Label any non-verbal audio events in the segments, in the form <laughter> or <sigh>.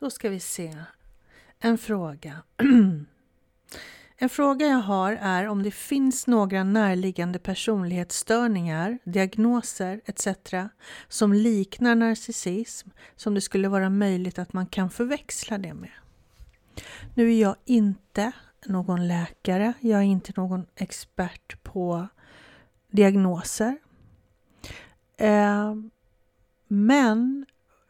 Då ska vi se. En fråga. <clears throat> En fråga jag har är om det finns några närliggande personlighetsstörningar, diagnoser etc. som liknar narcissism som det skulle vara möjligt att man kan förväxla det med. Nu är jag inte någon läkare, jag är inte någon expert på diagnoser. Eh, men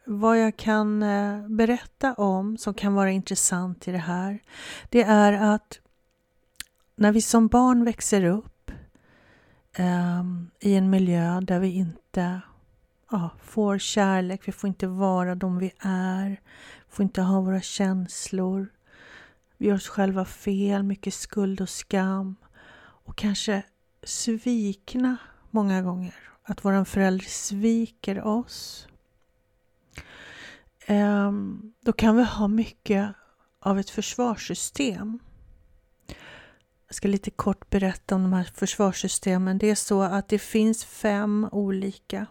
vad jag kan eh, berätta om som kan vara intressant i det här, det är att när vi som barn växer upp um, i en miljö där vi inte ja, får kärlek, vi får inte vara de vi är, får inte ha våra känslor, vi gör oss själva fel, mycket skuld och skam och kanske svikna många gånger. Att våran förälder sviker oss. Ehm, då kan vi ha mycket av ett försvarssystem jag ska lite kort berätta om de här försvarssystemen. Det är så att det finns fem olika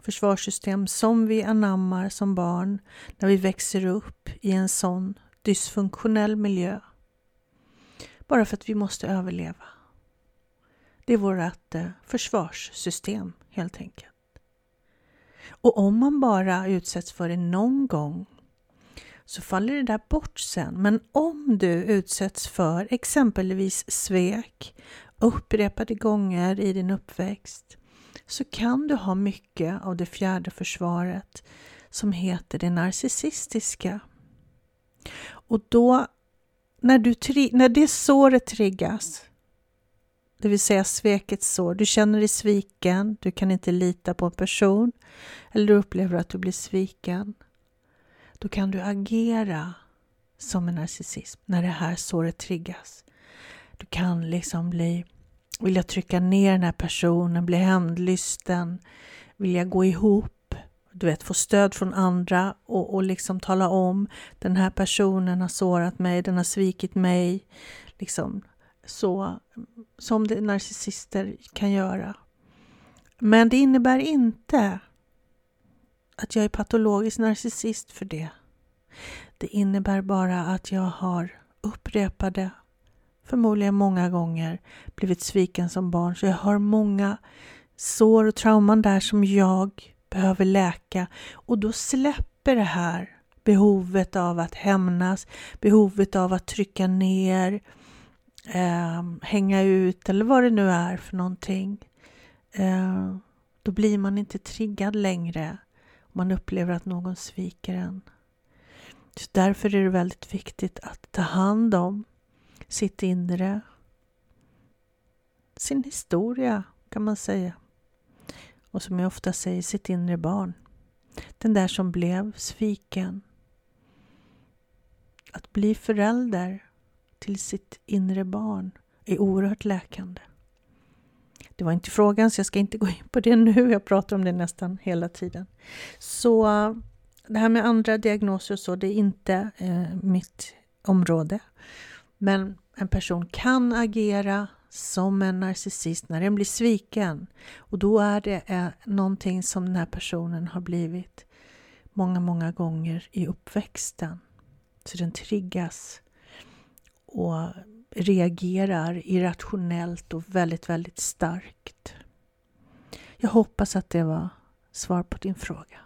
försvarssystem som vi anammar som barn när vi växer upp i en sån dysfunktionell miljö. Bara för att vi måste överleva. Det är vårt eh, försvarssystem helt enkelt. Och om man bara utsätts för det någon gång så faller det där bort sen. Men om du utsätts för exempelvis svek upprepade gånger i din uppväxt så kan du ha mycket av det fjärde försvaret som heter det narcissistiska. Och då, när, du, när det såret triggas, det vill säga svekets sår, du känner dig sviken, du kan inte lita på en person eller du upplever att du blir sviken då kan du agera som en narcissism när det här såret triggas. Du kan liksom bli, vilja trycka ner den här personen, bli hämndlysten, vilja gå ihop, du vet, få stöd från andra och, och liksom tala om den här personen har sårat mig, den har svikit mig. Liksom så som det narcissister kan göra. Men det innebär inte att jag är patologisk narcissist för det. Det innebär bara att jag har upprepade, förmodligen många gånger, blivit sviken som barn. Så jag har många sår och trauman där som jag behöver läka. Och då släpper det här behovet av att hämnas, behovet av att trycka ner, eh, hänga ut eller vad det nu är för någonting. Eh, då blir man inte triggad längre man upplever att någon sviker en. Så därför är det väldigt viktigt att ta hand om sitt inre, sin historia kan man säga. Och som jag ofta säger, sitt inre barn. Den där som blev sviken. Att bli förälder till sitt inre barn är oerhört läkande. Det var inte frågan så jag ska inte gå in på det nu. Jag pratar om det nästan hela tiden. Så det här med andra diagnoser och så, det är inte eh, mitt område. Men en person kan agera som en narcissist när den blir sviken. Och då är det eh, någonting som den här personen har blivit många, många gånger i uppväxten. Så den triggas och reagerar irrationellt och väldigt, väldigt starkt. Jag hoppas att det var svar på din fråga.